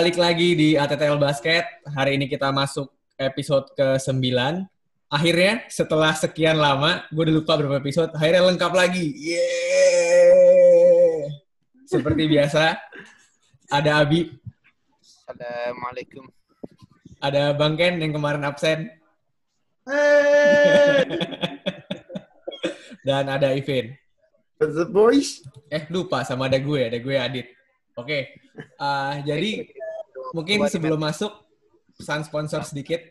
Balik lagi di ATTL Basket. Hari ini kita masuk episode ke-9. Akhirnya, setelah sekian lama, gue udah lupa berapa episode, akhirnya lengkap lagi. Yeay! Seperti biasa, ada Abi, Assalamualaikum. ada Bang Ken yang kemarin absen, dan ada Ivin. Up, boys? Eh, lupa sama ada gue, ada gue Adit. Oke, ah, jadi mungkin sebelum masuk pesan sponsor sedikit.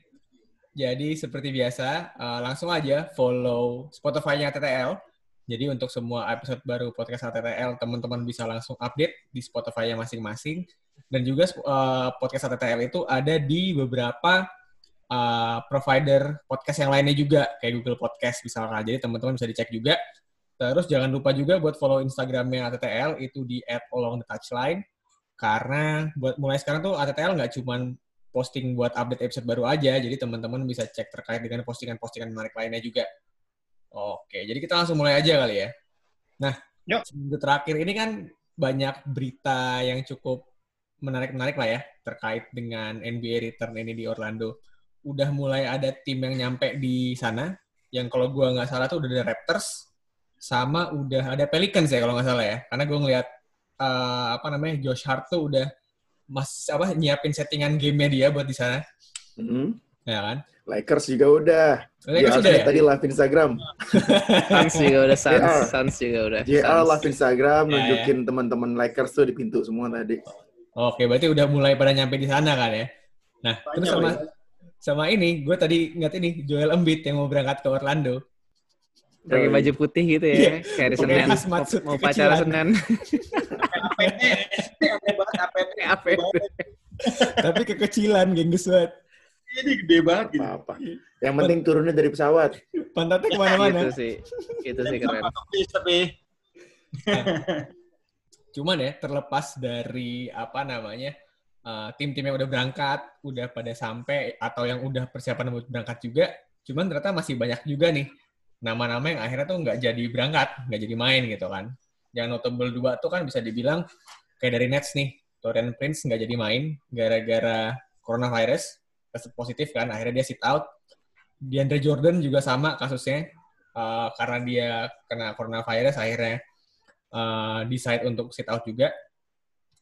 Jadi seperti biasa, uh, langsung aja follow Spotify-nya TTL. Jadi untuk semua episode baru podcast TTL, teman-teman bisa langsung update di Spotify-nya masing-masing. Dan juga uh, podcast TTL itu ada di beberapa uh, provider podcast yang lainnya juga, kayak Google Podcast misalnya. Jadi teman-teman bisa dicek juga. Terus jangan lupa juga buat follow Instagramnya ATTL, itu di @alongthetouchline. Karena buat mulai sekarang tuh ATTL nggak cuman posting buat update episode baru aja, jadi teman-teman bisa cek terkait dengan postingan-postingan menarik lainnya juga. Oke, jadi kita langsung mulai aja kali ya. Nah, Yuk. seminggu terakhir ini kan banyak berita yang cukup menarik-menarik lah ya terkait dengan NBA return ini di Orlando. Udah mulai ada tim yang nyampe di sana, yang kalau gua nggak salah tuh udah ada Raptors, sama udah ada Pelicans ya kalau nggak salah ya. Karena gue ngeliat eh, apa namanya Josh Hart tuh udah mas apa nyiapin settingan game dia buat di sana, Hmm. ya kan? Lakers juga udah. Lakers JR udah ya? Tadi live Instagram. Suns juga udah, Suns, JR. Suns juga udah. JR live Instagram Ya, nunjukin teman-teman Lakers tuh di pintu semua tadi. Oke, berarti udah mulai pada nyampe di sana kan ya. Nah, terus sama sama ini, gue tadi ngeliat ini Joel Embiid yang mau berangkat ke Orlando. Pakai baju putih gitu ya, Iya. kayak hari Pakai Senin. Mau, mau pacara. Senin. APT, aneh banget APT. Apa. Tapi kekecilan, gengges banget. Ini gede banget gitu. Apa-apa. Yang penting turunnya dari pesawat. Pantatnya ke mana-mana. Itu sih, itu sih keren. Tapi Cuman ya, terlepas dari apa namanya, eh, tim-tim yang udah berangkat, udah pada sampai, atau yang udah persiapan buat berangkat juga, cuman ternyata masih banyak juga nih nama-nama yang akhirnya tuh nggak jadi berangkat, nggak jadi main gitu kan. Yang notable dua tuh kan bisa dibilang kayak dari Nets nih, Torian Prince nggak jadi main gara-gara coronavirus, tes positif kan, akhirnya dia sit out. DeAndre Jordan juga sama kasusnya, eh, karena dia kena coronavirus akhirnya uh, decide untuk sit out juga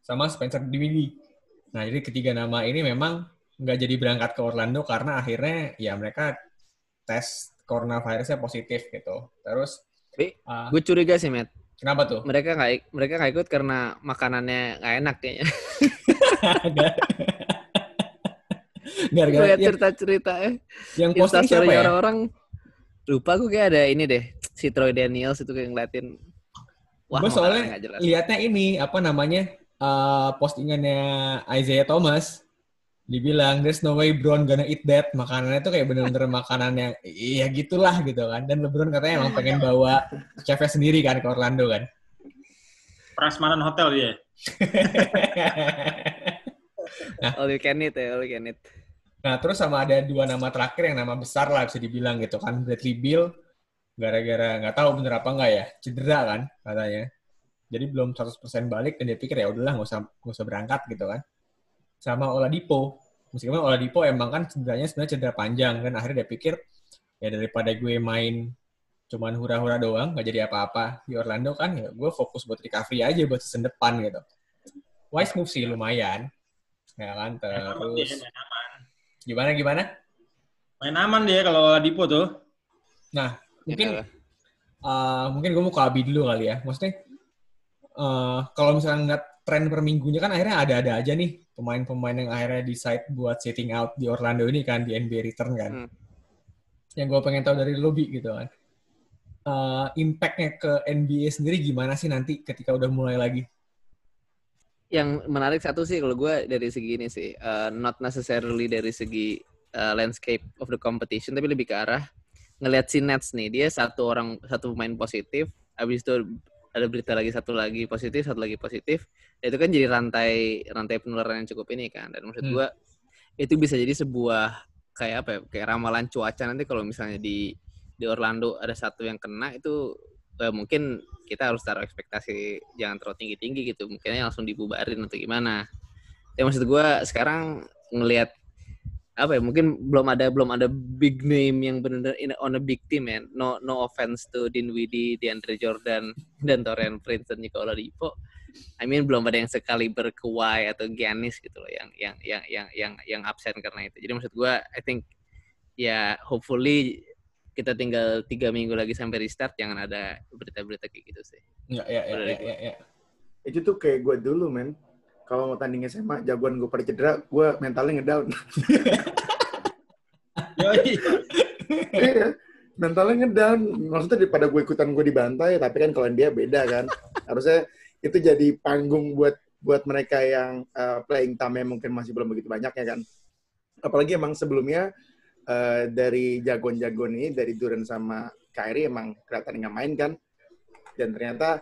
sama Spencer Dinwiddie. Nah, jadi ketiga nama ini memang nggak jadi berangkat ke Orlando karena akhirnya ya mereka tes coronavirusnya positif gitu. Terus uh, gue curiga sih, Matt. Kenapa tuh? Mereka nggak mereka nggak ikut karena makanannya nggak enak kayaknya. Gara-gara cerita-cerita eh. yang posting siapa Instastory ya? orang-orang lupa gue kayak ada ini deh si Troy Daniels itu kayak ngeliatin wah Gue soalnya lihatnya ini apa namanya uh, postingannya Isaiah Thomas dibilang there's no way Brown gonna eat that. Makanannya tuh kayak bener-bener makanan yang iya gitulah gitu kan. Dan LeBron katanya emang pengen bawa chefnya sendiri kan ke Orlando kan. Prasmanan hotel dia. All you can eat ya, all you can eat. nah terus sama ada dua nama terakhir yang nama besar lah bisa dibilang gitu kan. Bradley Beal gara-gara nggak tahu bener apa enggak ya cedera kan katanya. Jadi belum 100% balik dan dia pikir ya udahlah nggak usah nggak usah berangkat gitu kan sama Oladipo. Meskipun Oladipo emang kan cederanya sebenarnya cedera panjang kan. Akhirnya dia pikir ya daripada gue main cuman hura-hura doang nggak jadi apa-apa di Orlando kan ya gue fokus buat recovery aja buat season depan gitu. Wise move sih lumayan. Ya kan terus main aman. gimana gimana? Main aman dia kalau Dipo tuh. mungkin Ya, Uh, mungkin gue mau ke Abi dulu kali ya. Maksudnya, uh, kalau misalnya ngeliat tren per minggunya kan akhirnya ada-ada aja nih pemain-pemain yang akhirnya decide buat sitting out di Orlando ini kan, di NBA return kan. Hmm. Yang gue pengen tahu dari lobby gitu kan. Uh, impact-nya ke NBA sendiri gimana sih nanti ketika udah mulai lagi? yang menarik satu sih kalau gue dari segi ini sih uh, not necessarily dari segi uh, landscape of the competition tapi lebih ke arah ngelihat si Nets nih dia satu orang satu pemain positif habis itu ada berita lagi satu lagi positif satu lagi positif. Itu kan jadi rantai rantai penularan yang cukup ini kan. Dan maksud Hmm. gue itu bisa jadi sebuah kayak apa ya kayak ramalan cuaca nanti kalau misalnya di di Orlando ada satu yang kena itu eh, mungkin kita harus taruh ekspektasi jangan terlalu tinggi tinggi gitu. Mungkinnya langsung dibubarin atau gimana. Ya maksud gue sekarang ngelihat apa ya mungkin belum ada belum ada big name yang benar in on a big team ya no no offense to Dinwiddie, DeAndre Jordan dan Torian Prince dan Nicola Oladipo I mean belum ada yang sekali berkewai atau Giannis gitu loh yang yang yang yang yang yang absen karena itu. Jadi maksud gue I think ya hopefully kita tinggal tiga minggu lagi sampai restart jangan ada berita-berita kayak gitu sih. Ya, ya, ya, ya, ya. Itu tuh kayak gue dulu, men. Kalau mau tanding SMA, jagoan gue pada cedera, gue mentalnya ngedown. Iya, mentalnya ngedown. Maksudnya daripada gue ikutan gue dibantai, tapi kan kalau dia beda kan. Harusnya itu jadi panggung buat buat mereka yang uh, playing time mungkin masih belum begitu banyak ya kan. Apalagi emang sebelumnya uh, dari jagoan-jagoan ini, dari Duran sama Kyrie emang kelihatan nggak main kan. Dan ternyata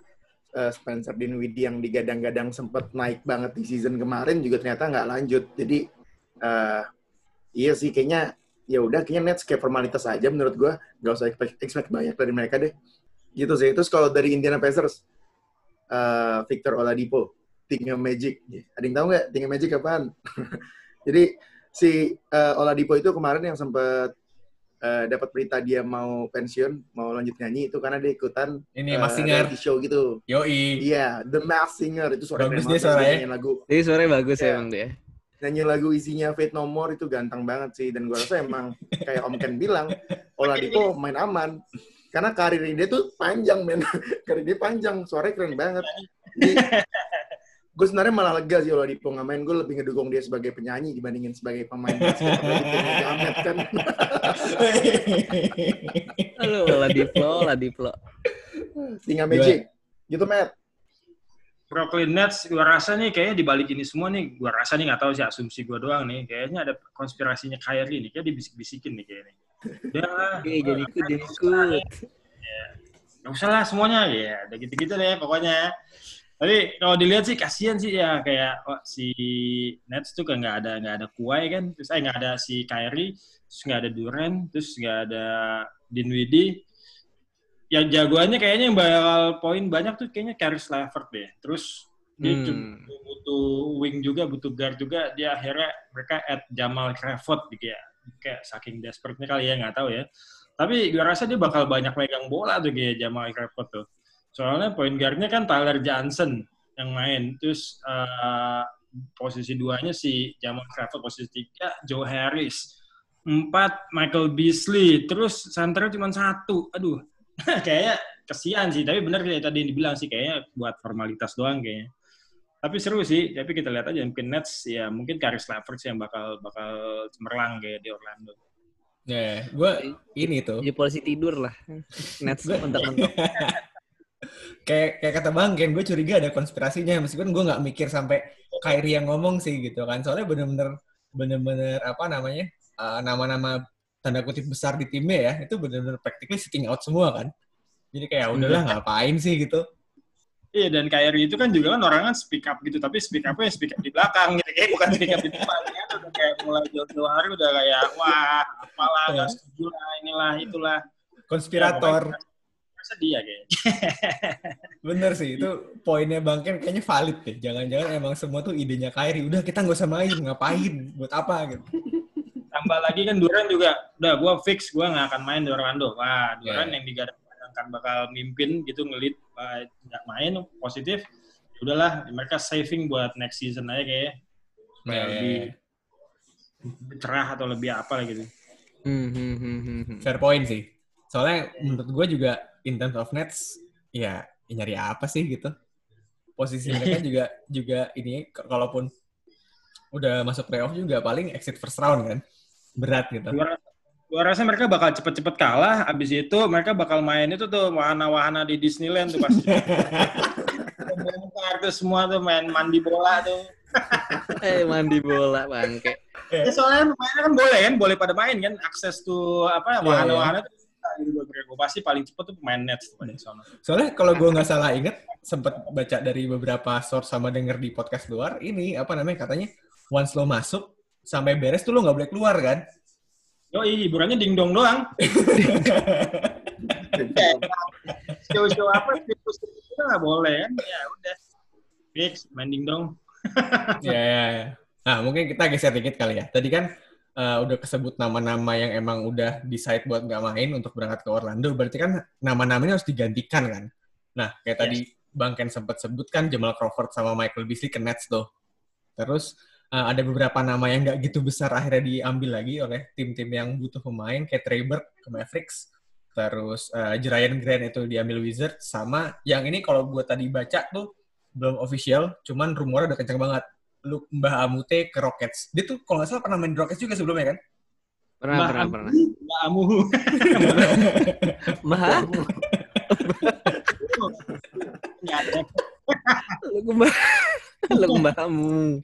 uh, Spencer Dinwiddie yang digadang-gadang sempat naik banget di season kemarin juga ternyata nggak lanjut. Jadi uh, iya sih kayaknya ya udah kayaknya Nets kayak formalitas aja menurut gua. Nggak usah expect, expect banyak dari mereka deh. Gitu sih. Terus kalau dari Indiana Pacers eh, Victor Oladipo tinggal Magic. Ada yang tahu nggak? Tinggal Magic apaan? Jadi si eh, Oladipo itu kemarin yang sempat eh, dapat berita dia mau pensiun mau lanjut nyanyi itu karena dia ikutan Ini Mas Singer. show gitu Yoi. iya The Masked Singer itu suara Bagus dia suaranya. lagu jadi suaranya bagus ya Iya. emang dia nyanyi lagu isinya Fate No More itu ganteng banget sih dan gue rasa emang kayak Om Ken bilang Oladipo main aman karena karir dia tuh panjang men karir dia panjang suaranya keren banget Jadi, gue sebenarnya malah lega sih Oladipo nggak main gue lebih ngedukung dia sebagai penyanyi dibandingin sebagai pemain basket Jamet kan Halo, Ladiplo, Ladiplo. tinggal Magic gitu Matt Brooklyn Nets, gua rasa nih kayaknya dibalik ini semua nih, gua rasa nih nggak tahu sih asumsi gua doang nih, kayaknya ada konspirasinya Kyrie nih, kayak dibisik-bisikin nih kayaknya. Udah lah, Oke, jadi ikut, jadi ikut. nggak usah lah semuanya ya, udah gitu-gitu deh pokoknya. Tapi kalau dilihat sih kasihan sih ya kayak oh, si Nets tuh kan nggak ada nggak ada Kuai kan, terus eh nggak ada si Kyrie, terus nggak ada Durant, terus nggak ada Dinwiddie. Ya jagoannya kayaknya yang bakal poin banyak tuh kayaknya Caris LeVert deh. Terus dia Hmm. butuh wing juga, butuh guard juga. Dia akhirnya mereka add Jamal Crawford gitu ya. Kayak saking desperate-nya kali ya, nggak tahu ya. Tapi gue rasa dia bakal banyak megang bola tuh kayak Jamal Crawford tuh. Soalnya point guard-nya kan Tyler Johnson yang main. Terus eh, posisi duanya si Jamal Crawford, posisi tiga Joe Harris. Empat Michael Beasley. Terus centernya cuma satu. Aduh, kayaknya kesian sih. Tapi bener kayak tadi yang dibilang sih, kayaknya buat formalitas doang kayaknya. Tapi seru sih. Tapi kita lihat aja mungkin Nets ya mungkin Caris LeVert sih yang bakal bakal cemerlang kayak di Orlando. Ya, gue ini tuh. Jadi polisi tidur lah. Nets mentok-mentok. kayak kayak kata Bang Ken, gue curiga ada konspirasinya. Meskipun gue nggak mikir sampai Kyrie yang ngomong sih gitu kan. Soalnya bener-bener bener-bener apa namanya uh, nama-nama tanda kutip besar di timnya ya itu bener-bener practically sitting out semua kan. Jadi kayak udahlah ngapain sih gitu. Iya dan Kyrie itu kan juga kan orang kan speak up gitu, tapi speak up-nya speak up di belakang gitu, kayak bukan speak up di depan. Ya, udah kayak mulai jauh-jauh hari udah kayak wah apalah nggak setuju lah inilah itulah. Konspirator. Sedih ya kayaknya. Bener sih, itu poinnya Bang Ken kayaknya valid deh. Jangan-jangan emang semua tuh idenya Kyrie. Udah kita nggak usah main, ngapain? Buat apa gitu. Tambah lagi kan Duran juga, udah gue fix gue nggak akan main di Orlando. Wah Duran Yeah. yang digadang-gadangkan bakal mimpin gitu ngelit uh, nggak main positif. Udahlah mereka saving buat next season aja kayaknya. Supaya Ya, ya, lebih ya. cerah atau lebih apa lah gitu. Hmm, hmm, hmm, hmm, hmm. Fair point sih. Soalnya menurut gue juga in terms of nets, ya, ya nyari apa sih gitu. Posisi mereka juga juga ini kalaupun udah masuk playoff juga paling exit first round kan. Berat gitu. Gua, gua rasa mereka bakal cepet-cepet kalah. Abis itu mereka bakal main itu tuh wahana-wahana di Disneyland tuh pasti. Bongkar tuh semua tuh main mandi bola tuh. Eh, mandi bola, bangke. Ya, soalnya mainnya kan boleh kan, boleh pada main kan. Akses tuh apa Iya, wahana-wahana tuh bisa gitu. Gua pasti paling cepet tuh pemain Nets tuh. Soalnya kalau gue nggak salah inget, sempat baca dari beberapa source sama denger di podcast luar, ini apa namanya katanya, once lo masuk, sampai beres tuh lo nggak boleh keluar kan? Yoi, hiburannya dingdong doang. Show-show apa, virus itu nggak boleh kan. Ya udah. Fix, main dingdong. ya, ya, ya. Nah, mungkin kita geser dikit kali ya. Tadi kan uh, udah kesebut nama-nama yang emang udah decide buat nggak main untuk berangkat ke Orlando. Berarti kan nama-namanya harus digantikan kan? Nah, kayak yes. tadi Bang Ken sempat sebutkan Jamal Crawford sama Michael Beasley ke Nets tuh. Terus uh, ada beberapa nama yang nggak gitu besar akhirnya diambil lagi oleh tim-tim yang butuh pemain kayak Trey Burke ke Mavericks. Terus uh, Jerian Grant itu diambil Wizards sama yang ini kalau gue tadi baca tuh belum official, cuman rumornya udah kencang banget lu Mbah Amute ke Rockets. Dia tuh kalau nggak salah pernah main Rockets juga sebelumnya kan? Pernah, Mbah pernah, pernah. Mbah Amu. Mbah? Lu Mbah. Lu Mbah Amu.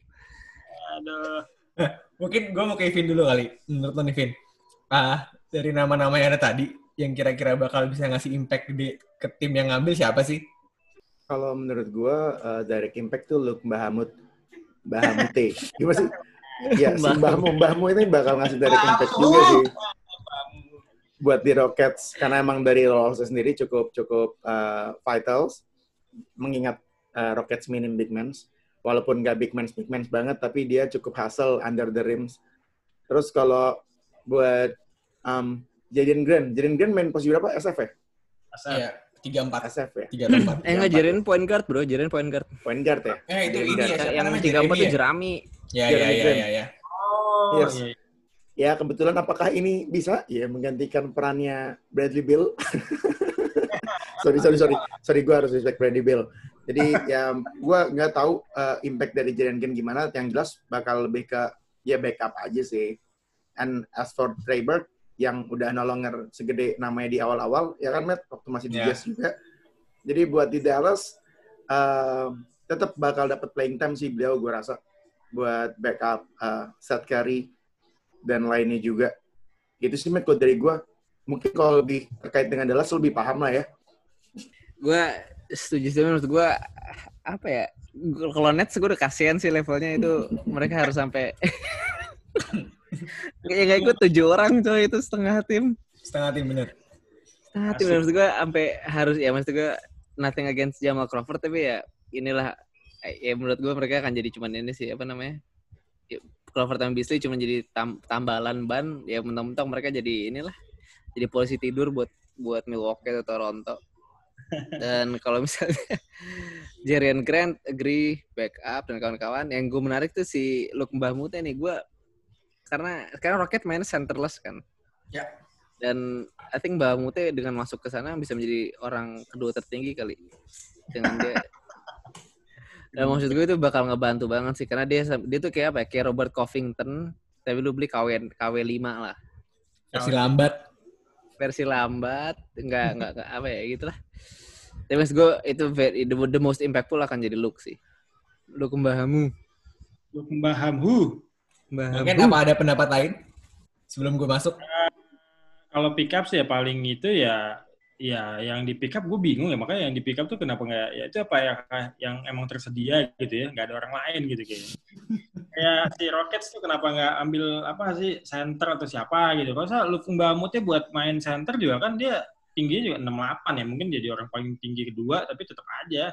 Aduh. Mungkin gue mau ke Evin dulu kali. Menurut lo nih, Vin. Ah, dari nama-nama yang ada tadi, yang kira-kira bakal bisa ngasih impact di, ke tim yang ngambil siapa sih? Kalau menurut gue, uh, direct impact tuh Luke Bahamut Bahamute. Gimana sih? Ya, si Mbahmu, Mbahmu ini bakal ngasih dari impact juga sih. Buat di Rockets, karena emang dari Rolls sendiri cukup cukup uh, vitals, mengingat uh, Rockets minim big men. Walaupun nggak big men big men banget, tapi dia cukup hustle under the rims. Terus kalau buat um, Jaden Grant, Jaden Grant main posisi berapa? SF ya? SF. Iya tiga empat. SF ya? Tiga empat. Eh nggak jarin point guard bro jarin point guard. Point guard ya? Eh itu ini ya yang tiga empat itu jerami ya? Ya ya ya ya oh. Yes. iya. ya kebetulan apakah ini bisa ya menggantikan perannya Bradley Bill sorry sorry sorry. Sorry gue harus respect Bradley Bill jadi ya gue nggak tahu uh, impact dari Jaren Green gimana. Yang jelas bakal lebih ke ya backup aja sih. And as for Trey Burke yang udah no longer segede namanya di awal-awal ya kan Matt? Waktu masih di yeah. Jazz juga. Jadi buat di Dallas uh, tetap bakal dapat playing time sih beliau gue rasa buat backup uh, Seth Curry dan lainnya juga. Itu sih Matt kalau dari gue mungkin kalau lebih terkait dengan Dallas lebih paham lah ya. Gue setuju sih menurut gue apa ya kalau Nets gue udah kasihan sih levelnya itu. Mereka harus sampai Kayak gak ikut tujuh orang coy itu setengah tim. Setengah tim bener. Setengah tim maksud gue sampai harus ya maksud gue nothing against Jamal Crawford tapi ya inilah ya menurut gue mereka akan jadi cuman ini sih apa namanya ya, Crawford sama Beasley cuma jadi tam tambalan ban ya mentang-mentang mereka jadi inilah jadi polisi tidur buat buat Milwaukee atau Toronto dan kalau misalnya Jerian Grant agree backup dan kawan-kawan yang gue menarik tuh si Luke Mbah Mute nih gue karena sekarang Rocket main centerless kan. Ya. Dan I think Mbak Mute dengan masuk ke sana bisa menjadi orang kedua tertinggi kali dengan dia. Dan maksud gue itu bakal ngebantu banget sih karena dia dia tuh kayak apa ya? Kayak Robert Covington tapi lu beli KW KW 5 lah. Versi lambat. Versi lambat, enggak enggak, enggak apa ya gitulah. Tapi maksud gue itu very, the, the most impactful akan jadi Luke sih. Luke Mbahamu. Luke Mbahamu. Mbak Mungkin apa ada pendapat lain sebelum gue masuk? Uh, kalau pick up sih ya paling itu ya ya yang di pick up gue bingung ya. Makanya yang di pick up tuh kenapa nggak ya itu apa ya yang emang tersedia gitu ya. Nggak ada orang lain gitu kayaknya. Kayak si Rockets tuh kenapa nggak ambil apa sih center atau siapa gitu. Kalau saya Lufung Bamutnya buat main center juga kan dia tingginya juga 68 ya. Mungkin jadi orang paling tinggi kedua tapi tetap aja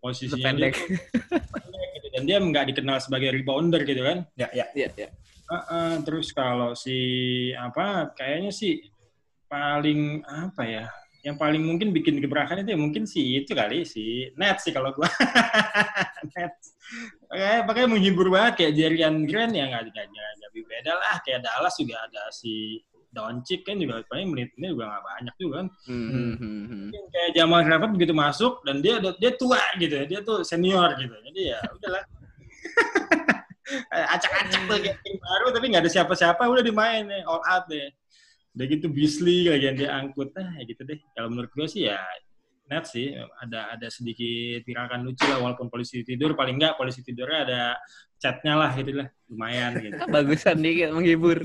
posisinya pendek. Dia, gitu. dan dia nggak dikenal sebagai rebounder gitu kan ya ya ya, ya. Uh, uh, terus kalau si apa kayaknya sih paling apa ya yang paling mungkin bikin gebrakan itu ya mungkin si itu kali si net sih kalau gua net kayak pakai menghibur banget kayak Jerian Grant ya nggak nggak beda lah kayak Dallas juga ada si Doncic kan juga paling menitnya juga nggak banyak juga kan. Hmm. hmm. Kayak Jamal Crawford begitu masuk dan dia dia tua gitu, dia tuh senior gitu. Jadi ya udahlah. Acak-acak tuh kayak tim baru tapi nggak ada siapa-siapa udah dimain nih all out deh. Udah gitu Beasley lagi yang dia angkut. Nah, ya gitu deh. Kalau menurut gue sih ya net sih ada ada sedikit tirakan lucu lah walaupun polisi tidur paling enggak polisi tidurnya ada chatnya lah gitu lah lumayan gitu bagusan dikit menghibur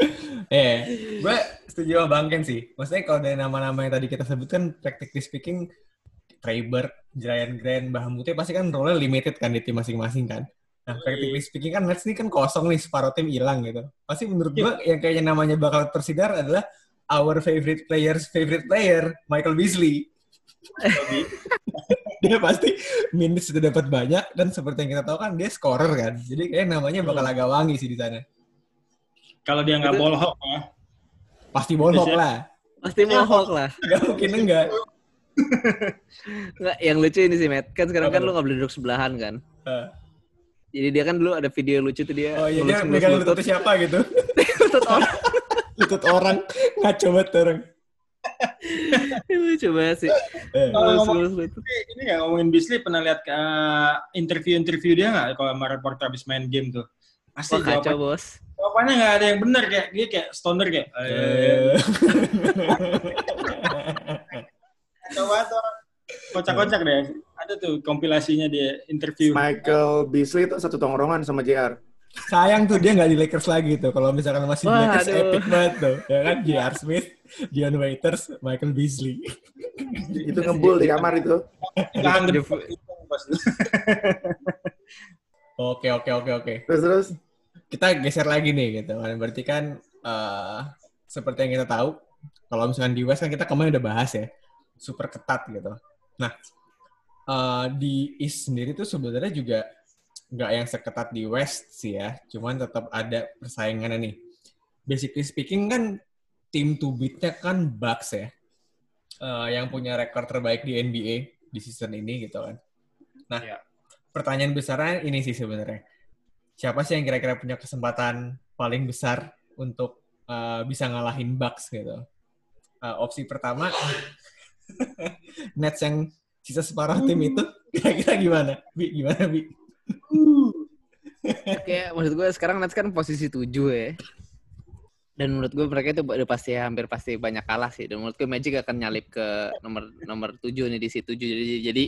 eh gue setuju sama Bang Ken sih maksudnya kalau dari nama-nama yang tadi kita sebutkan practically speaking Treyber, Giant Grand, Bahamute pasti kan role limited kan di tim masing-masing kan. Nah, practically speaking kan Nets ini kan kosong nih, separuh tim hilang gitu. Pasti menurut gue yang kayaknya namanya bakal tersidar adalah our favorite player's favorite player, Michael Beasley. dia pasti minutes sudah dapat banyak dan seperti yang kita tahu kan dia scorer kan. Jadi kayak namanya bakal agak wangi sih di sana. Kalau dia nggak bolhok ya. Pasti bolhok lah. Pasti mohok lah. Gak mungkin enggak. Nggak, yang lucu ini sih, Matt. Kan sekarang kan lu nggak boleh duduk sebelahan kan. Eh, Jadi dia kan dulu ada video lucu tuh dia Oh iya dia megang lutut. siapa gitu. lutut orang. Lutut orang ngaco banget orang. lucu banget sih. Eh, Kalau. Tapi ini nggak ngomongin Beasley, pernah lihat ke interview-interview dia nggak kalau sama reporter habis main game tuh? Pasti Wah kacau bos. Jawabannya nggak ada yang benar kayak dia kayak stoner kayak. Eh, eh. coba tuh kocak-kocak deh. Ada tuh kompilasinya dia interview. Michael Beasley itu satu tongkrongan sama JR. Sayang tuh dia nggak di Lakers lagi tuh. Kalau misalkan masih di Wah, Lakers aduh. epic banget tuh. Ya kan J.R. Smith, Dion Waiters, Michael Beasley. Itu ngebul di kamar itu. Tahan. Oke oke oke oke. Terus terus Kita geser lagi nih gitu kan. Berarti kan eh, seperti yang kita tahu, kalau misalkan di West kan kita kemarin udah bahas ya, super ketat gitu. Nah eh, di East sendiri tuh sebenarnya juga nggak yang seketat di West sih ya, cuman tetap ada persaingannya nih. Basically speaking kan tim to beat-nya kan Bucks ya, Eh, yang punya rekor terbaik di NBA di season ini gitu kan. Nah, Iya. pertanyaan besarnya ini sih sebenarnya. Siapa sih yang kira-kira punya kesempatan paling besar untuk eh, bisa ngalahin Bucks gitu? Eh, opsi pertama, Nets yang sisa separuh tim itu kira-kira gimana? Bi, gimana Bi? Kayak maksud gue sekarang Nets kan posisi 7 ya. Dan menurut gue mereka itu udah pasti hampir pasti banyak kalah sih. Dan menurut gue Magic akan nyalip ke nomor nomor 7 nih di situ 7. Jadi jadi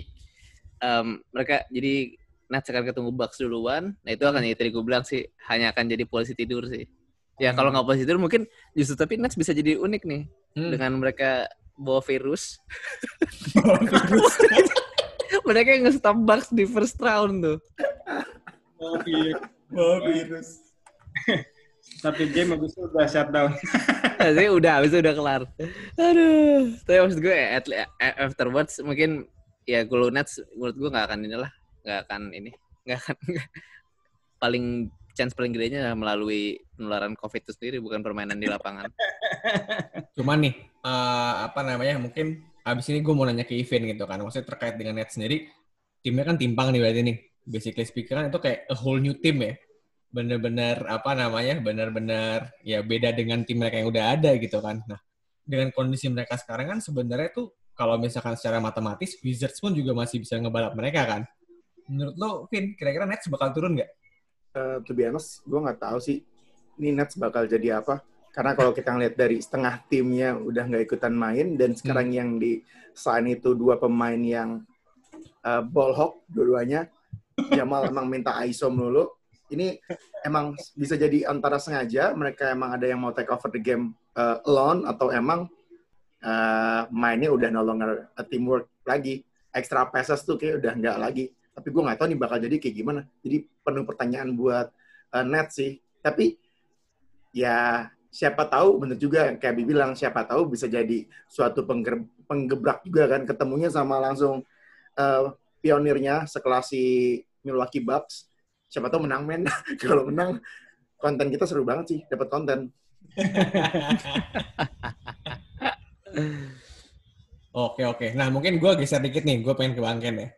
em, mereka jadi Nets akan ketemu Bucks duluan. Nah itu akan jadi tadi gue bilang sih hanya akan jadi polisi tidur sih. Ya kalau nggak polisi tidur mungkin justru tapi Nets bisa jadi unik nih Hmm. dengan mereka bawa virus. mereka yang nge-stop Bucks di first round tuh. Oh, iya. Bawa virus. Satu game habis itu udah shutdown. Jadi udah, habis itu udah kelar. Aduh. Tapi maksud gue at, afterwards mungkin ya kalau Nets menurut gue nggak akan inilah, nggak akan ini, nggak akan paling chance paling gedenya melalui penularan COVID itu sendiri bukan permainan di lapangan. Cuman nih, eh, apa namanya, mungkin abis ini gue mau nanya ke Evin gitu kan. Maksudnya terkait dengan Nets sendiri, timnya kan timpang nih berarti nih. Basically speaking kan itu kayak a whole new team ya. Bener-bener, apa namanya, bener-bener ya beda dengan tim mereka yang udah ada gitu kan. Nah, dengan kondisi mereka sekarang kan sebenarnya tuh kalau misalkan secara matematis, Wizards pun juga masih bisa ngebalap mereka kan. Menurut lo, Vin, kira-kira Nets bakal turun nggak? Eh, to be honest, gue nggak tahu sih ini Nets bakal jadi apa. Karena kalau kita ngeliat dari setengah timnya udah nggak ikutan main dan sekarang yang di sign itu dua pemain yang eh, ball hawk dua-duanya. Jamal emang minta ISO melulu. Ini emang bisa jadi antara sengaja mereka emang ada yang mau take over the game eh, alone atau emang eh, mainnya udah no longer a teamwork lagi. Extra passes tuh kayak udah nggak lagi tapi gue nggak tahu nih bakal jadi kayak gimana. Jadi penuh pertanyaan buat uh, net sih. Tapi ya siapa tahu bener juga kayak Abi bilang siapa tahu bisa jadi suatu pengger- penggebrak juga kan ketemunya sama langsung uh, pionirnya sekelas si Milwaukee Bucks. Siapa tahu menang men. Kalau menang konten kita seru banget sih dapat konten. Oke oke. Nah mungkin gue geser dikit nih. Gue pengen ke Bang Ken ya.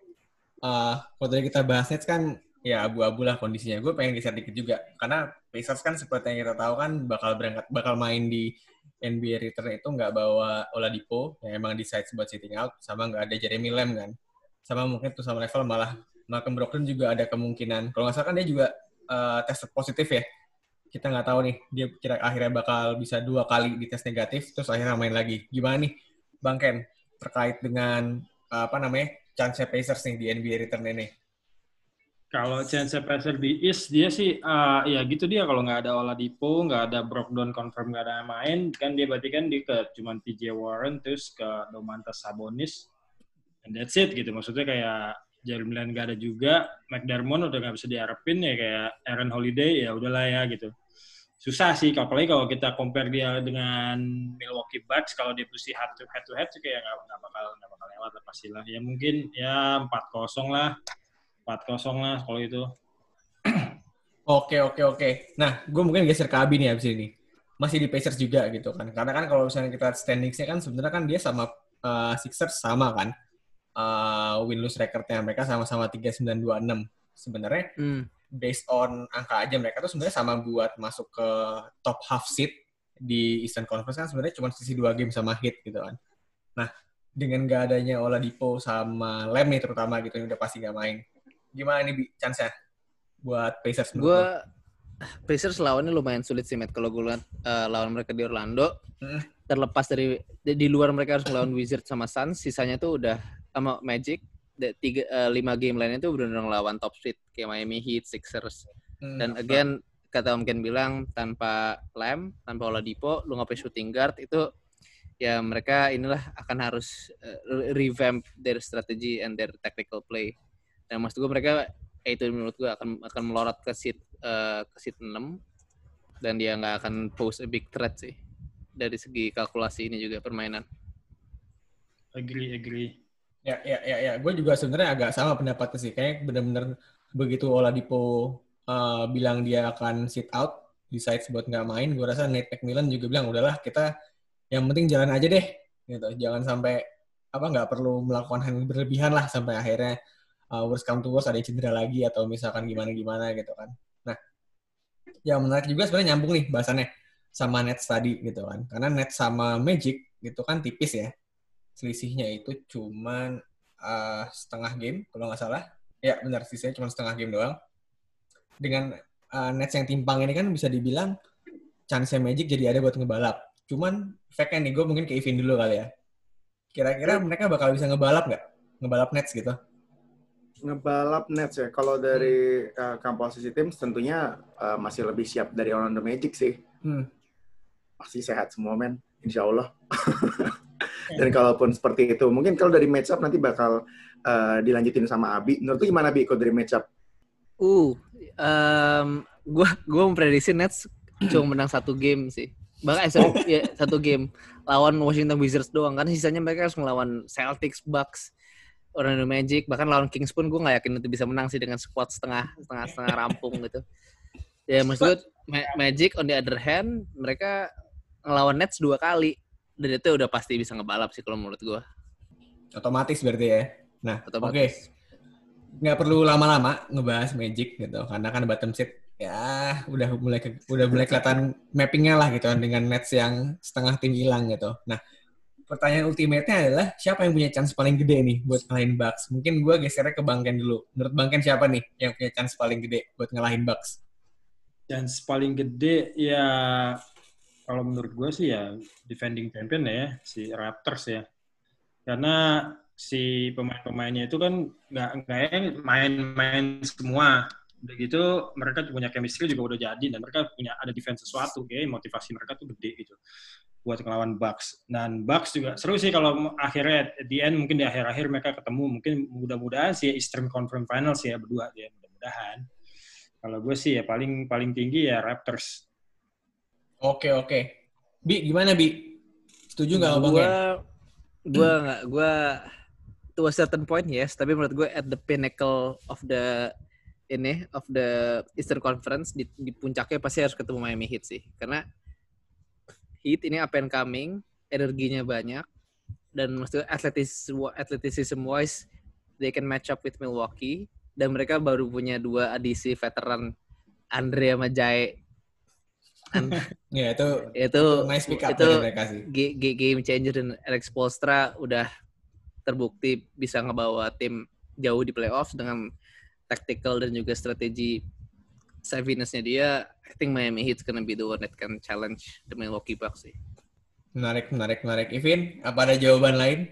Eh, kalau kita bahas Nets kan ya abu-abu lah kondisinya. Gue pengen geser dikit juga karena Pacers kan seperti yang kita tahu kan bakal berangkat bakal main di NBA return itu nggak bawa Oladipo yang emang decide buat sitting out sama nggak ada Jeremy Lamb kan. Sama mungkin tuh sama level malah Malcolm Brogdon juga ada kemungkinan. Kalau nggak salah kan dia juga eh, tes positif ya. Kita nggak tahu nih dia kira akhirnya bakal bisa dua kali dites negatif terus akhirnya main lagi. Gimana nih Bang Ken terkait dengan apa namanya chance Pacers nih di NBA return ini? Kalau chance Pacer di East dia sih eh, ya gitu dia kalau nggak ada Oladipo, nggak ada Brogdon confirm nggak ada yang main kan dia berarti kan dia ke cuman PJ Warren terus ke Domantas Sabonis and that's it gitu maksudnya kayak Jeremy Lin nggak ada juga McDermott udah nggak bisa diharapin ya kayak Aaron Holiday ya udahlah ya gitu susah sih. Apalagi kalau kita compare dia dengan Milwaukee Bucks, kalau dia mesti head to head to head kayak nggak bakal nggak lewat lah pastilah. Ya mungkin ya 4-0 lah, 4-0 lah kalau itu. Oke, oke, oke. Nah, gue mungkin geser ke Abi nih abis ini. Masih di Pacers juga gitu kan. Karena kan kalau misalnya kita standings-nya kan sebenarnya kan dia sama uh, Sixers sama kan. Uh, win-lose record-nya mereka sama-sama 3-9-2-6. Sebenarnya Hmm. based on angka aja mereka tuh sebenarnya sama buat masuk ke top half seat di Eastern Conference kan sebenarnya cuma sisi dua game sama Heat gitu kan. Nah, dengan gak adanya Oladipo sama Lem nih terutama gitu yang udah pasti gak main. Gimana nih Bi, chance-nya buat Pacers Gue? Pacers lawannya lumayan sulit sih, Matt. Kalau gue lihat eh, lawan mereka di Orlando, Hmm. terlepas dari di, di luar mereka harus melawan Wizards sama Suns, sisanya tuh udah sama Magic. The, tiga, eh, lima game lainnya tuh benar-benar ngelawan top seed kayak Miami Heat, Sixers. Hmm. Dan again, kata Om Ken bilang tanpa Lamb, tanpa Oladipo, lu punya shooting guard itu ya mereka inilah akan harus eh, revamp their strategy and their tactical play. Dan maksud gue mereka eh, itu menurut gue akan akan melorot ke seat eh, ke seat 6 dan dia nggak akan pose a big threat sih dari segi kalkulasi ini juga permainan. Agree, agree. Ya, ya, ya, ya. Gue juga sebenarnya agak sama pendapatnya sih. Kayak bener-bener begitu Oladipo uh, bilang dia akan sit out, decides buat nggak main, gue rasa Nate McMillan juga bilang, udahlah kita yang penting jalan aja deh. gitu. Jangan sampai apa nggak perlu melakukan hal berlebihan lah sampai akhirnya uh, worst come to worst ada cedera lagi atau misalkan gimana-gimana gitu kan. Nah, yang menarik juga sebenarnya nyambung nih bahasannya sama Nets tadi gitu kan. Karena Nets sama Magic gitu kan tipis ya selisihnya itu cuman uh, setengah game kalau nggak salah. Ya benar sisanya cuma setengah game doang. Dengan uh, Nets yang timpang ini kan bisa dibilang chance Magic jadi ada buat ngebalap. Cuman fact-nya nih gue mungkin ke Ivin dulu kali ya. Kira-kira mereka bakal bisa ngebalap nggak? Ngebalap Nets gitu? Ngebalap Nets ya. Kalau dari uh, composisi tim tentunya uh, masih lebih siap dari Orlando Magic sih. Hmm. Masih sehat semua men, insya Allah. Dan kalaupun seperti itu, mungkin kalau dari matchup nanti bakal uh, dilanjutin sama Abi. Menurut lu gimana Abi kalau dari matchup? Uh, um, gua gua memprediksi Nets cuma menang satu game sih. Bahkan sorry, ya, satu game lawan Washington Wizards doang kan sisanya mereka harus melawan Celtics, Bucks, Orlando Magic, bahkan lawan Kings pun gue nggak yakin itu bisa menang sih dengan squad setengah setengah setengah rampung gitu. Ya maksud Ma- Magic on the other hand mereka ngelawan Nets dua kali dan itu udah pasti bisa ngebalap sih kalau menurut gue. Otomatis berarti ya. Nah, oke. Otomatis. Nggak perlu lama-lama ngebahas Magic gitu. Karena kan bottom seat ya udah mulai ke- udah mulai kelihatan mappingnya lah gitu kan dengan Nets yang setengah tim hilang gitu. Nah, pertanyaan ultimate-nya adalah siapa yang punya chance paling gede nih buat ngalahin Bucks? Mungkin gue gesernya ke Bang Ken dulu. Menurut Bang Ken siapa nih yang punya chance paling gede buat ngalahin Bucks? Chance paling gede ya kalau menurut gue sih ya defending champion ya si Raptors ya. Karena si pemain-pemainnya itu kan nggak nggak main-main semua. Udah gitu mereka punya chemistry juga udah jadi dan mereka punya ada defense sesuatu kayak motivasi mereka tuh gede gitu buat ngelawan Bucks. Dan Bucks juga seru sih kalau akhirnya at the end mungkin di akhir-akhir mereka ketemu mungkin mudah-mudahan sih Eastern Conference Finals ya berdua ya mudah-mudahan. Kalau gue sih ya paling paling tinggi ya Raptors. Oke, oke. Bi, gimana Bi? Setuju nggak Gua Ken? gua nggak gua to a certain point yes, tapi menurut gue at the pinnacle of the ini of the Eastern Conference di, di puncaknya pasti harus ketemu Miami Heat sih. Karena Heat ini up and coming, energinya banyak dan maksudnya atletis athleticism wise they can match up with Milwaukee dan mereka baru punya dua adisi veteran Andre sama Jai. An- Ya, itu itu nice pick up itu mereka sih. Game changer dan Alex Polstra udah terbukti bisa ngebawa tim jauh di playoffs dengan tactical dan juga strategi savviness-nya dia. I think Miami Heat's gonna be the one that can challenge the Milwaukee Bucks sih. Menarik, menarik, menarik. Ivin, apa ada jawaban lain?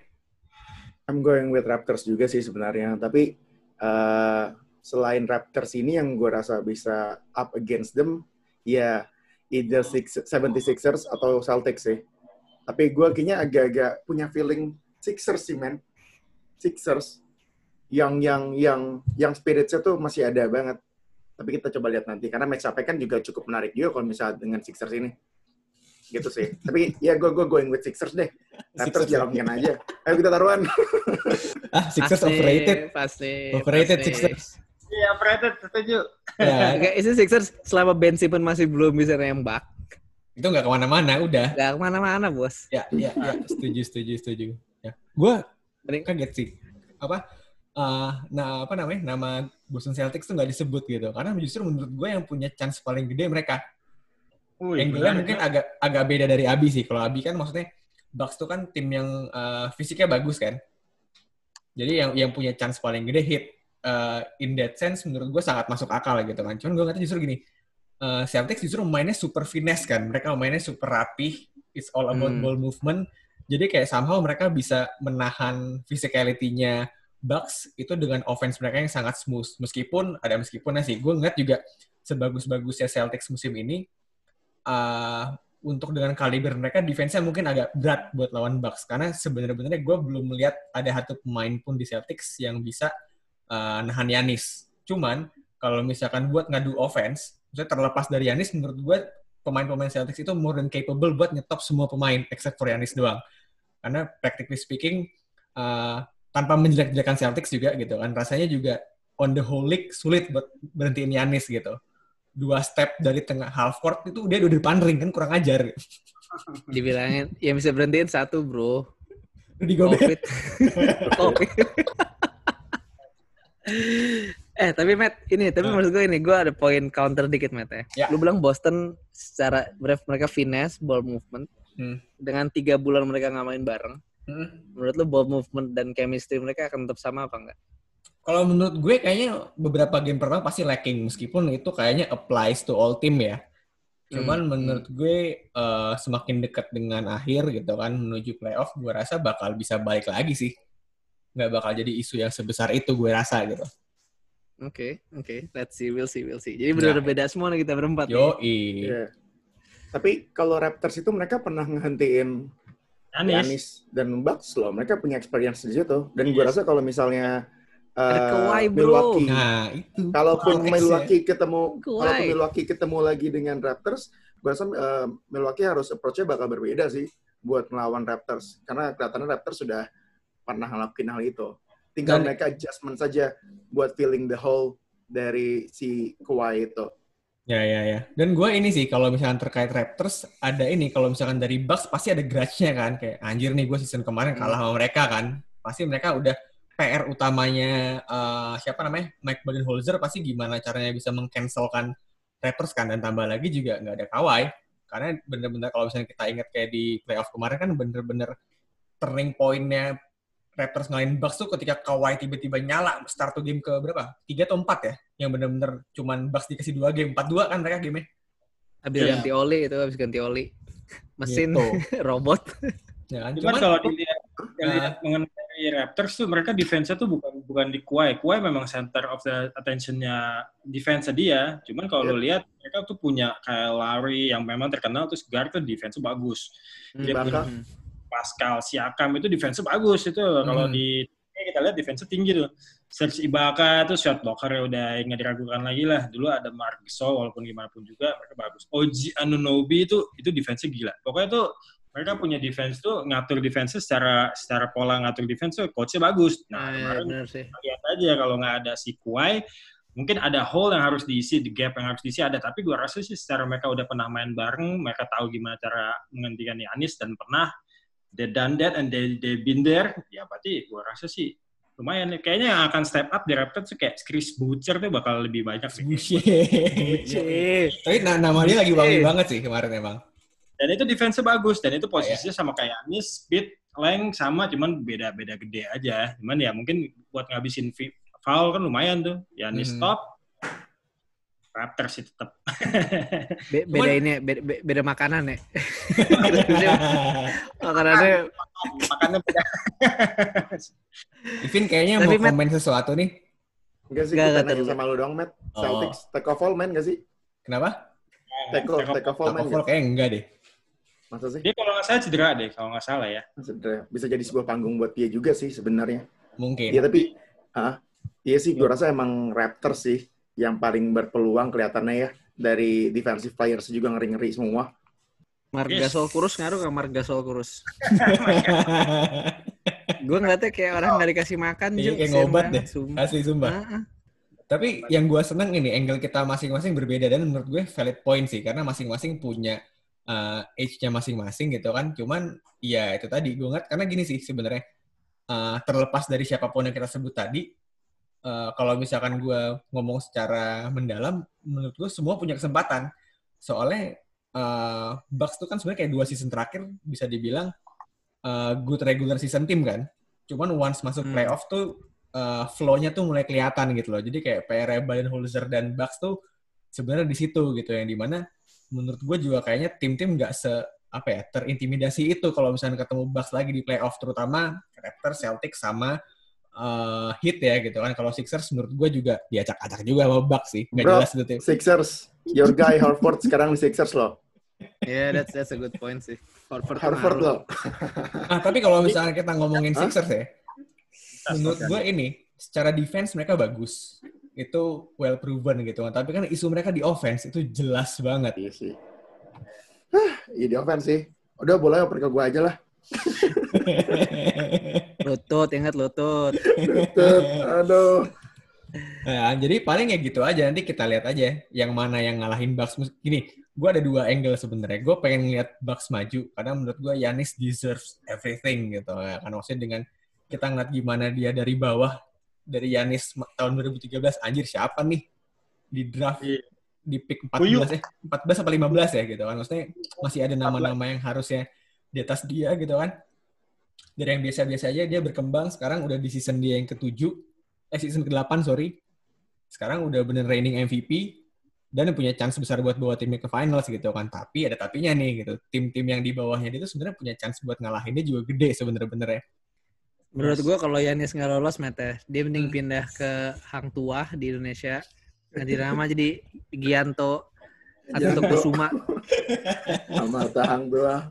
I'm going with Raptors juga sih sebenarnya. Tapi uh, selain Raptors ini yang gue rasa bisa up against them, ya either six, 76ers atau Celtics sih. Tapi gue kayaknya agak-agak punya feeling Sixers sih, man. Sixers. Yang yang yang yang spiritnya tuh masih ada banget. Tapi kita coba lihat nanti karena match up kan juga cukup menarik juga kalau misalnya dengan Sixers ini. Gitu sih. Tapi ya gue gue going with Sixers deh. Raptors Sixers. jalanin aja. Ayo kita taruhan. Ah, Sixers Pasti, overrated. Pasti. Overrated pasti. Sixers. Iya, Fred, setuju. Ya, Oke, itu Sixers selama Ben Simmons masih belum bisa nembak. itu nggak ke mana-mana, udah. Gak ke mana-mana, bos. Ya, ya, ya. Setuju, setuju, setuju. Ya. Gue kaget sih. Apa? Eh, nah, apa namanya? Nama Boston Celtics tuh nggak disebut gitu. Karena justru menurut gue yang punya chance paling gede mereka. Gue menarik, mungkin ya. agak agak beda dari Abi sih. Kalau Abi kan maksudnya Bucks tuh kan tim yang eh, fisiknya bagus kan. Jadi yang yang punya chance paling gede hit. Eh, in that sense menurut gue sangat masuk akal gitu kan. Cuman gue ngerti justru gini. eh, Celtics justru mainnya super finesse kan. Mereka mainnya super rapih. It's all about Hmm. ball movement. Jadi kayak somehow mereka bisa menahan physicality-nya Bucks itu dengan offense mereka yang sangat smooth. Meskipun ada meskipunnya sih. Gue ngeliat juga sebagus-bagusnya Celtics musim ini uh, untuk dengan kaliber mereka defense-nya mungkin agak berat buat lawan Bucks karena sebenarnya gue belum melihat ada satu pemain pun di Celtics yang bisa uh, nahan Yanis. Cuman kalau misalkan buat ngadu offense, maksudnya terlepas dari Yanis, menurut gue pemain-pemain Celtics itu more than capable buat nyetop semua pemain except for Yanis doang. Karena practically speaking uh, tanpa menjelek-jelekan Celtics juga gitu kan, rasanya juga on the whole league sulit buat berhentiin Yanis gitu dua step dari tengah half court itu dia udah di depan ring kan kurang ajar. Dibilangin, yang bisa berhentiin satu, bro. Gobert. Covid. Covid. eh, tapi Matt, ini, tapi Ah. maksud gue ini, gue ada poin counter dikit, Matt ya. Ya. Lu bilang Boston secara mereka finesse, ball movement, Hmm. dengan tiga bulan mereka nggak main bareng, Hmm. menurut lu ball movement dan chemistry mereka akan tetap sama apa enggak? Kalau menurut gue kayaknya beberapa game pertama pasti lacking meskipun itu kayaknya applies to all team ya. Cuman Hmm, menurut gue eh, semakin dekat dengan akhir gitu kan menuju playoff, gue rasa bakal bisa balik lagi sih. Nggak bakal jadi isu yang sebesar itu gue rasa gitu. Oke, oke. Let's see, we'll see, we'll see. Jadi benar-benar beda semua nih kita berempat nih. Yo Iya. Tapi kalau Raptors itu mereka pernah ngehentiin Anis. Giannis dan Bucks loh. Mereka punya experience di situ. Dan gue rasa kalau misalnya uh, Kawhi, bro. Milwaukee, Nah itu. kalaupun Konteksnya. Milwaukee ketemu, Kawhi. kalaupun Milwaukee ketemu lagi dengan Raptors, gue rasa uh, Milwaukee harus approach-nya bakal berbeda sih buat melawan Raptors. Karena kelihatannya Raptors sudah pernah ngelakuin hal itu. Tinggal Dan- mereka adjustment saja buat filling the hole dari si Kawhi itu. Ya ya ya. Dan gue ini sih kalau misalkan terkait Raptors ada ini kalau misalkan dari Bucks pasti ada grudge-nya kan kayak anjir nih gue season kemarin kalah sama mereka kan. Pasti mereka udah PR utamanya eh, siapa namanya Mike Budenholzer pasti gimana caranya bisa mengcancelkan Raptors kan dan tambah lagi juga nggak ada Kawhi karena bener-bener kalau misalnya kita ingat kayak di playoff kemarin kan bener-bener turning point-nya Raptors ngalahin Bucks tuh ketika Kawhi tiba-tiba nyala start to game ke berapa? Tiga atau empat ya? Yang bener-bener cuman Bucks dikasih dua game. Empat dua kan mereka game Habis Iya. ganti oli itu, habis ganti oli. Mesin, Gitu. robot. Ya kan? Cuman Cuman, kalau dilihat, Nah. dilihat mengenai Raptors tuh mereka defense-nya tuh bukan bukan di Kawhi. Kawhi memang center of the attention-nya defense dia. Cuman kalau lo lihat mereka tuh punya kayak Lowry yang memang terkenal terus guard tuh defense bagus. Dia punya Pascal Siakam itu defense bagus itu. Kalau Hmm. di ini kita lihat defense tinggi tuh. Serge Ibaka tuh shot blocker udah nggak diragukan lagi lah. Dulu ada Mark Gasol walaupun gimana pun juga mereka bagus. OG Anunoby itu itu defense gila. Pokoknya tuh mereka punya defense tuh ngatur defense secara secara pola ngatur defense tuh coachnya bagus. Nah, Nah, ya, kemarin sih. lihat aja kalau nggak ada si Kuai, mungkin ada hole yang harus diisi, the gap yang harus diisi ada. Tapi gua rasa sih secara mereka udah pernah main bareng, mereka tahu gimana cara menghentikan Yanis dan pernah they done that and they they been there. Ya berarti gua rasa sih lumayan. Kayaknya yang akan step up di Raptors tuh kayak Chris Butcher tuh bakal lebih banyak sih. Bullshit. Tapi na- nama dia lagi wangi banget sih kemarin emang. Dan itu defense bagus dan itu posisinya sama kayak Yanis, speed, length sama cuman beda-beda gede aja. Cuman ya mungkin buat ngabisin foul kan lumayan tuh. Yanis Hmm. top, Raptors sih tetap. Be- beda Cuman- ini, ya, beda, be- beda makanan ya. Makanannya Makanya beda. Ivin kayaknya Tapi, mau Matt- komen sesuatu nih. Enggak sih, Nggak, kita terlalu. sama lu dong, Matt. Oh. Celtics, take off all, man, nggak sih? Kenapa? Take off, take off all, man, nggak? kayaknya enggak deh. Masa sih? Dia kalau nggak salah cedera deh, kalau nggak salah ya. Sebenarnya Bisa jadi sebuah panggung buat dia juga sih sebenarnya. Mungkin. Iya, tapi ah, iya sih, gue rasa emang Raptors sih yang paling berpeluang kelihatannya ya dari defensive players juga ngeri-ngeri semua. Margasol kurus ngaruh ke Margasol kurus. gue ngeliatnya kayak orang nggak dikasih makan Iya, kayak ngobat deh. sumpah. Asli sumpah. Ah, ah. Tapi yang gue seneng ini, angle kita masing-masing berbeda dan menurut gue valid point sih, karena masing-masing punya uh, age-nya masing-masing gitu kan. Cuman ya itu tadi gue ngeliat, karena gini sih sebenarnya uh, terlepas dari siapa pun yang kita sebut tadi, uh, kalau misalkan gue ngomong secara mendalam, menurut gue semua punya kesempatan. Soalnya uh, Bucks tuh kan sebenarnya kayak dua season terakhir bisa dibilang uh, good regular season team kan. Cuman once masuk Hmm. playoff tuh uh, flow-nya tuh mulai kelihatan gitu loh. Jadi kayak PR Baden-Holzer dan Bucks tuh sebenarnya di situ gitu yang di mana menurut gue juga kayaknya tim-tim nggak se apa ya terintimidasi itu kalau misalnya ketemu Bucks lagi di playoff terutama Raptors, Celtics sama uh, Heat ya gitu kan. Kalau Sixers menurut gue juga diacak-acak juga sama Bucks sih. Nggak Bro, jelas itu tim. Sixers, your guy Horford sekarang di Sixers loh. Yeah, that's that's a good point sih. Horford, Horford loh. Ah, tapi kalau misalnya kita ngomongin? Sixers ya, menurut gue ini secara defense mereka bagus. Itu well proven gitu kan. Tapi kan isu mereka di offense itu jelas banget. Iya sih. Hah, iya di offense sih. Udah boleh oper ke gue aja lah. Lutut, ingat lutut. Tut, Aduh. Nah, jadi paling ya gitu aja. Nanti kita lihat aja yang mana yang ngalahin Bucks. Gini, gue ada dua angle sebenarnya. Gue pengen lihat Bucks maju karena menurut gue Yanis deserves everything gitu. Ya, kan maksudnya dengan kita ngeliat gimana dia dari bawah dari Yanis tahun 2013 anjir siapa nih di draft Iya. di pick Puyuh. 14 ya 14 apa 15 ya gitu kan maksudnya masih ada nama-nama yang harusnya di atas dia gitu kan dari yang biasa-biasa aja dia berkembang sekarang udah di season dia yang ketujuh eh season ke-8 sorry sekarang udah bener reigning MVP dan punya chance besar buat bawa timnya ke finals gitu kan tapi ada tapinya nih gitu tim-tim yang di bawahnya dia tuh sebenarnya punya chance buat ngalahinnya juga gede sebenarnya bener ya Menurut gue kalau Yanis nggak lolos, Mete, dia Hmm. mending pindah ke Hang Tuah di Indonesia. Ganti nama jadi Gianto atau. Kusuma. Sama tahang doa.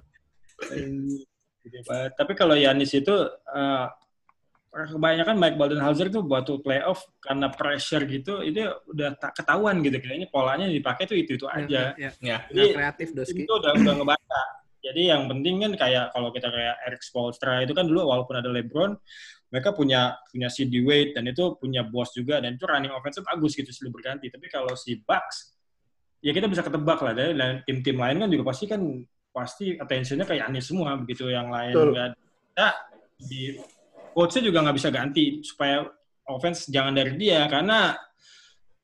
Tapi kalau Yanis itu eh, kebanyakan Mike Budenholzer itu buat playoff karena pressure gitu itu udah tak ketahuan gitu kayaknya polanya yang dipakai tuh itu itu aja. Ya, ya nggak kreatif itu Doski. udah udah ngebaca. Jadi yang penting kan kayak kalau kita kayak Eric Spoelstra itu kan dulu walaupun ada LeBron, mereka punya punya CD Wade dan itu punya bos juga dan itu running offense bagus gitu silih berganti. Tapi kalau si Bucks ya kita bisa ketebak lah dari dan tim-tim lain kan juga pasti kan pasti attention-nya kayak Yanis semua begitu yang lain nggak ada di coach-nya juga nggak bisa ganti supaya offense jangan dari dia karena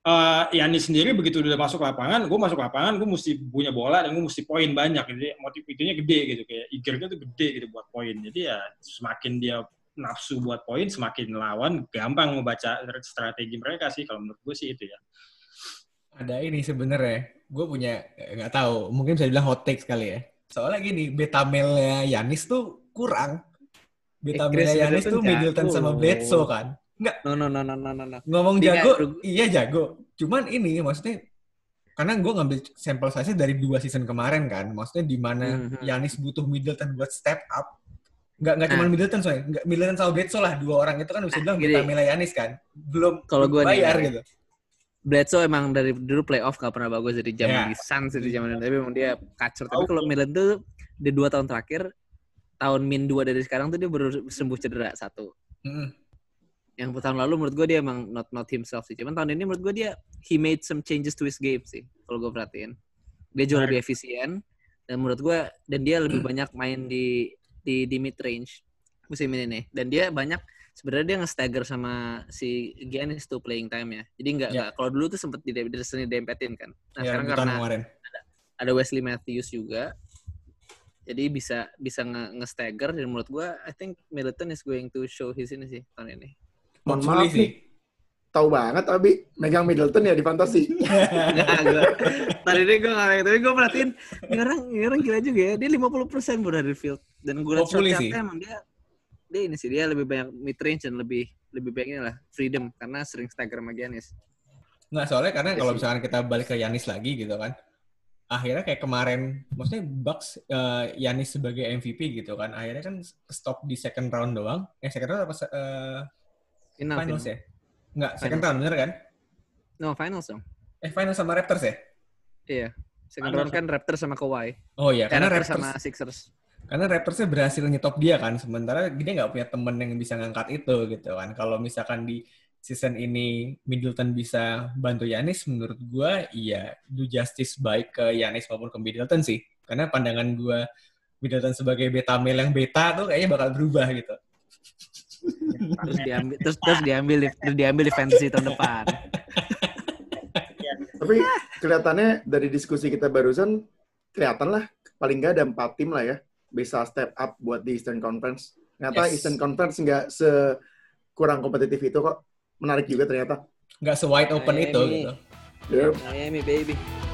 eh Yanis sendiri begitu udah masuk lapangan, gue masuk lapangan, gue mesti punya bola dan gue mesti poin banyak. Jadi motif itunya gede gitu, kayak eager-nya tuh gede gitu buat poin. Jadi ya semakin dia nafsu buat poin, semakin lawan gampang membaca strategi mereka sih. Kalau menurut gue sih itu ya. ada ini sebenarnya gue punya nggak tahu mungkin bisa dibilang hot take sekali ya soalnya gini betamelnya Yanis tuh kurang. Betamelnya Chris Yanis tuh Middleton sama. Bledsoe kan. No, no, no, no, no, no, no. ngomong Dia jago iya jago. Cuman ini maksudnya karena gue ngambil sampel size dari dua season kemarin kan maksudnya di mana Mhm. Yanis butuh Middleton buat step up. Nggak nggak cuma Nah. Middleton soalnya nggak Middleton sama Bledsoe lah dua orang. Itu kan bisa Nah, bilang betamelnya Yanis kan. Belum Kalau gua bayar ya. gitu Bledsoe emang dari dulu playoff gak pernah bagus dari zaman di Suns dari zaman tapi emang dia kacur. Tapi kalau Milan tuh di dua tahun terakhir tahun min dua dari sekarang tuh dia baru sembuh cedera satu. Mm-mm. Yang tahun lalu menurut gue dia emang not not himself sih. Cuman tahun ini menurut gue dia he made some changes to his game sih. Kalau gue perhatiin dia jauh lebih efisien dan menurut gue dan dia lebih banyak main di di di mid range musim ini nih. Dan dia banyak sebenarnya dia nge-stagger sama si Giannis tuh playing time ya. Jadi enggak Ya. enggak kalau dulu tuh sempet di di dempetin kan. Nah, ya sekarang karena kemarin ada Wesley Matthews juga. Jadi bisa bisa nge- nge-stagger dan menurut gua I think Middleton is going to show his ini sih tahun ini. Mohon maaf nih, tahu banget Abi megang Middleton ya di fantasi. Enggak, gua. Tadi ini gue nggak tapi gue perhatiin ini orang ini orang gila juga ya. Dia 50% bro dari field dan gue lihat shot emang dia dia ini sih dia lebih banyak mid range dan lebih lebih baiknya lah freedom karena sering stagger sama Giannis. Nggak, soalnya karena Iya kalau sih. misalkan kita balik ke Yanis lagi gitu kan, akhirnya kayak kemarin, maksudnya Bucks eh, Yanis sebagai MVP gitu kan, akhirnya kan stop di second round doang. Eh, second round apa? eh, Final, finals final. ya? Nggak, second round bener kan? No, finals dong. Eh, final sama Raptors ya? Iya. Second round kan Raptors sama Kawhi. Oh iya, karena Raptors Raptors, sama Sixers. Karena Raptorsnya berhasil nyetop dia kan, sementara dia nggak punya temen yang bisa ngangkat itu gitu kan. Kalau misalkan di season ini Middleton bisa bantu Yanis, menurut gua iya do justice baik ke Yanis maupun ke Middleton sih. Karena pandangan gua Middleton sebagai beta male yang beta tuh kayaknya bakal berubah gitu. Terus diambil terus terus diambil di, terus diambil di fantasy tahun depan. Tapi kelihatannya dari diskusi kita barusan, kelihatan lah paling nggak ada empat tim lah ya bisa step up buat di Eastern Conference. Ternyata Yes. Eastern Conference nggak se kurang kompetitif itu kok. Menarik juga ternyata. Nggak se-wide open itu Miami. gitu. Yep. Miami baby.